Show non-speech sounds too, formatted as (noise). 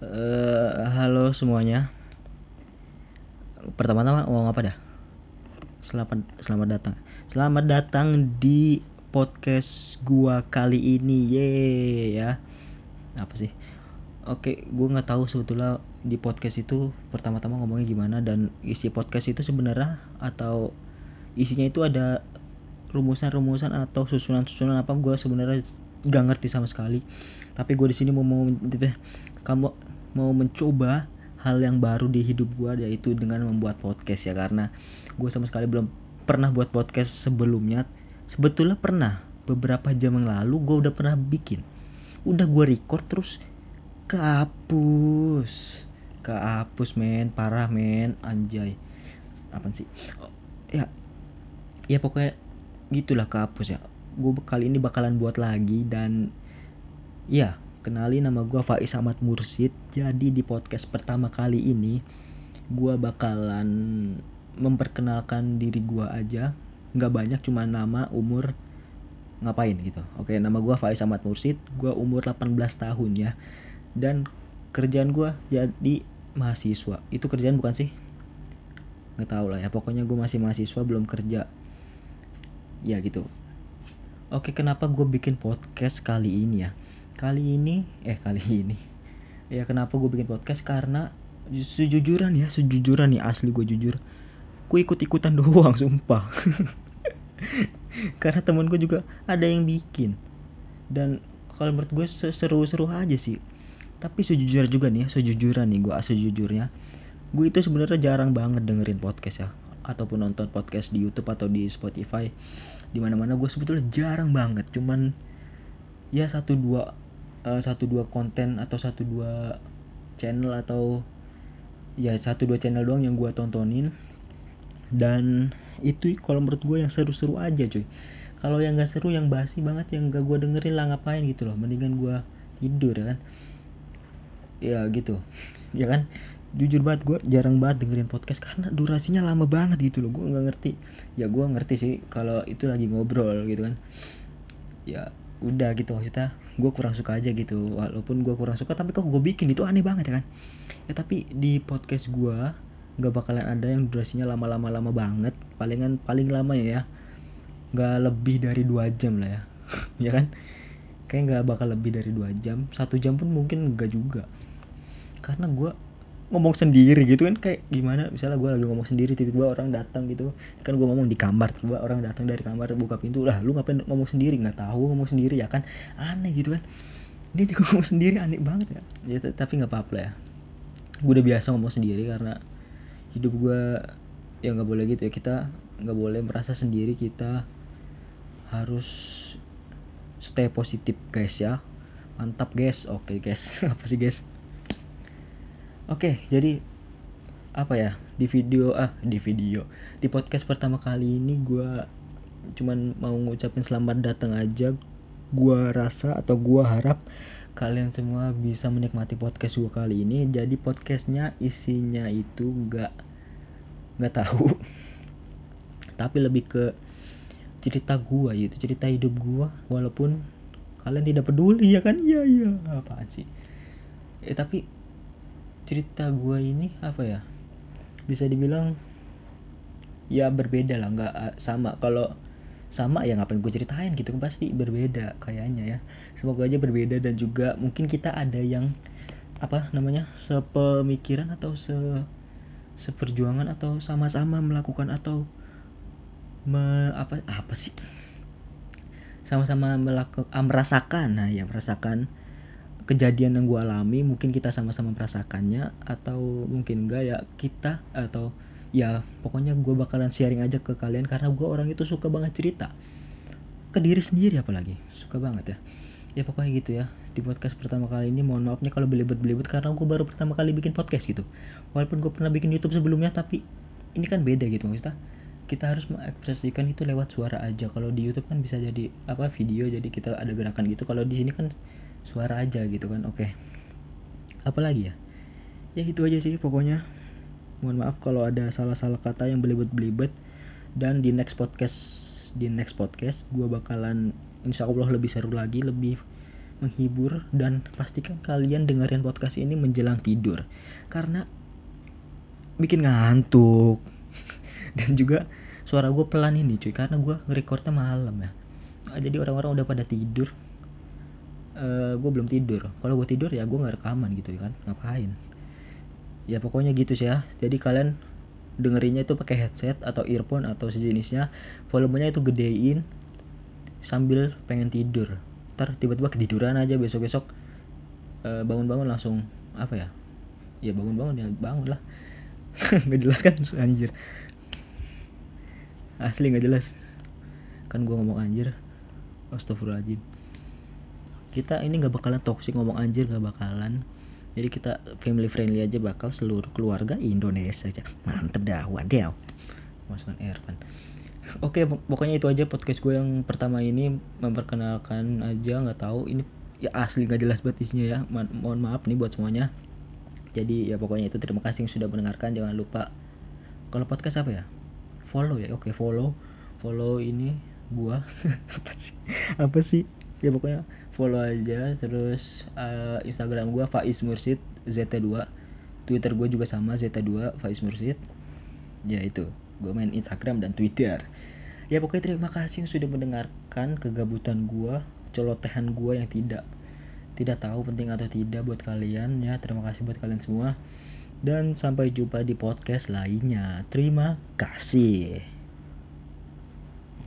Eh, halo semuanya. Pertama-tama ngomong apa dah? Selamat selamat datang. Selamat datang di podcast gua kali ini. Ye ya. Apa sih? Oke, gua nggak tahu sebetulnya di podcast itu pertama-tama ngomongnya gimana dan isi podcast itu sebenarnya atau isinya itu ada rumusan-rumusan atau susunan-susunan apa gua sebenarnya gak ngerti sama sekali tapi gue di sini mau mau kamu mau mencoba hal yang baru di hidup gue yaitu dengan membuat podcast ya. Karena gue sama sekali belum pernah buat podcast sebelumnya. Sebetulnya pernah. Beberapa jam yang lalu gue udah pernah bikin. Udah gue record terus. Kehapus. Kehapus men. Parah men. Anjay. Apa sih? Oh, ya. Ya pokoknya gitulah kehapus ya. Gue kali ini bakalan buat lagi dan ya kenali nama gue Faiz Ahmad Mursid jadi di podcast pertama kali ini gue bakalan memperkenalkan diri gue aja. Nggak banyak cuma nama umur ngapain gitu. Oke nama gue Faiz Ahmad Mursid gue umur 18 tahun ya. Dan kerjaan gue jadi mahasiswa. Itu kerjaan bukan sih? Nggak tahu lah ya. Pokoknya gue masih mahasiswa belum kerja. Ya gitu. Oke, kenapa gue bikin podcast kali ini ya? Kali ini, eh kali ini, ya kenapa gue bikin podcast? Karena sejujurnya ya, sejujurnya nih asli gue jujur, gue ikut ikutan (laughs) doang, sumpah. Karena temen gue juga ada yang bikin, dan kalau menurut gue seru-seru aja sih. Tapi sejujurnya juga nih, ya, sejujurnya nih gue sejujurnya, gue itu sebenarnya jarang banget dengerin podcast ya, ataupun nonton podcast di YouTube atau di Spotify. Di mana-mana gue sebetulnya jarang banget. Cuman ya satu dua uh, satu dua konten atau satu dua channel atau ya satu dua channel doang yang gue tontonin. Dan itu kalau menurut gue yang seru-seru aja cuy. Kalau yang gak seru yang basi banget yang gak gue dengerin lah ngapain gitu loh. Mendingan gue tidur ya kan? Ya gitu. Ya kan? Jujur banget gue jarang banget dengerin podcast karena durasinya lama banget gitu loh. Gue nggak ngerti. Ya gue ngerti sih kalau itu lagi ngobrol gitu kan. Ya udah gitu maksudnya gue kurang suka aja gitu walaupun gue kurang suka tapi kok gue bikin itu aneh banget ya kan? Ya tapi di podcast gue nggak bakalan ada yang durasinya lama-lama lama banget palingan paling lama ya nggak lebih dari dua jam lah ya (laughs) ya kan? Kayak nggak bakal lebih dari dua jam satu jam pun mungkin enggak juga. Karena gue ngomong sendiri gitu kan kayak gimana misalnya gue lagi ngomong sendiri tiba-tiba orang datang gitu. Kan gue ngomong di kamar tiba orang datang dari kamar buka pintu lah lu ngapain ngomong sendiri? Nggak tahu ngomong sendiri ya kan. Aneh gitu kan. Dia juga (laughs) ngomong sendiri aneh banget ya. Ya tapi nggak apa-apa ya. Gue udah biasa ngomong sendiri karena hidup gue ya nggak boleh gitu ya. Kita nggak boleh merasa sendiri kita harus stay positif guys ya. Mantap guys. Oke guys. (laughs) Apa sih guys Oke, jadi apa ya di video ah di video di podcast pertama kali ini gue cuman mau ngucapin selamat datang aja. Gue rasa atau gue harap kalian semua bisa menikmati podcast gue kali ini. Jadi podcastnya isinya itu nggak nggak tahu. (laughs) Tapi lebih ke cerita gue itu cerita hidup gue walaupun kalian tidak peduli ya kan? Iya iya. Apaan sih? Eh tapi cerita gue ini apa ya? Bisa dibilang ya berbeda lah nggak ah, sama. Kalau sama ya ngapain gue ceritain gitu? Pasti berbeda kayaknya ya. Semoga aja berbeda dan juga mungkin kita ada yang apa namanya sepemikiran atau se seperjuangan atau sama-sama melakukan atau me, apa apa sih? Sama-sama melakukan ah, merasakan. Nah ya merasakan kejadian yang gue alami mungkin kita sama-sama merasakannya atau mungkin enggak ya kita atau ya pokoknya gue bakalan sharing aja ke kalian karena gue orang itu suka banget cerita. Ke diri sendiri apalagi suka banget ya. Ya pokoknya gitu ya di podcast pertama kali ini mohon maafnya kalau belibet-belibet karena gue baru pertama kali bikin podcast gitu. Walaupun gue pernah bikin YouTube sebelumnya tapi ini kan beda gitu maksudnya. Kita harus mengekspresikan itu lewat suara aja. Kalau di YouTube kan bisa jadi apa video jadi kita ada gerakan gitu. Kalau di sini kan suara aja gitu kan oke. Apalagi ya? Ya itu aja sih pokoknya. Mohon maaf kalau ada salah-salah kata yang belibet-belibet. Dan di next podcast di next podcast gue bakalan insya Allah lebih seru lagi lebih menghibur. Dan pastikan kalian dengerin podcast ini menjelang tidur. Karena bikin ngantuk. (laughs) Dan juga suara gue pelan ini cuy karena gue ngerekordnya malam ya. Jadi orang-orang udah pada tidur uh, eh, gue belum tidur. Kalau gue tidur ya gue nggak rekaman gitu kan. Ngapain? Ya pokoknya gitu sih ya. Jadi kalian dengerinnya itu pakai headset atau earphone atau sejenisnya volumenya itu gedein sambil pengen tidur. Ntar tiba-tiba ketiduran aja besok-besok uh, bangun-bangun langsung apa ya? Ya bangun-bangun ya bangun lah. (laughs) Nggak jelas kan? Anjir. Asli nggak jelas. Kan gue ngomong anjir. Astagfirullahaladzim kita ini nggak bakalan toxic ngomong anjir nggak bakalan. Jadi kita family friendly aja bakal seluruh keluarga Indonesia aja. Mantep dah wadiau masukkan air kan (laughs) oke pokoknya itu aja podcast gue yang pertama ini. Memperkenalkan aja nggak tahu ini ya asli nggak jelas banget isinya ya. Ma mohon maaf nih buat semuanya. Jadi ya pokoknya itu terima kasih yang sudah mendengarkan. Jangan lupa kalau podcast apa ya? Follow ya? Oke follow. Follow ini gua. (laughs) Apa sih? Apa sih? Ya pokoknya follow aja terus uh, Instagram gue Faiz Mursid ZT2 Twitter gue juga sama ZT2 Faiz Mursid ya itu. Gue main Instagram dan Twitter. Ya pokoknya terima kasih yang sudah mendengarkan kegabutan gue celotehan gue yang tidak tidak tahu penting atau tidak buat kalian. Ya terima kasih buat kalian semua. Dan sampai jumpa di podcast lainnya. Terima kasih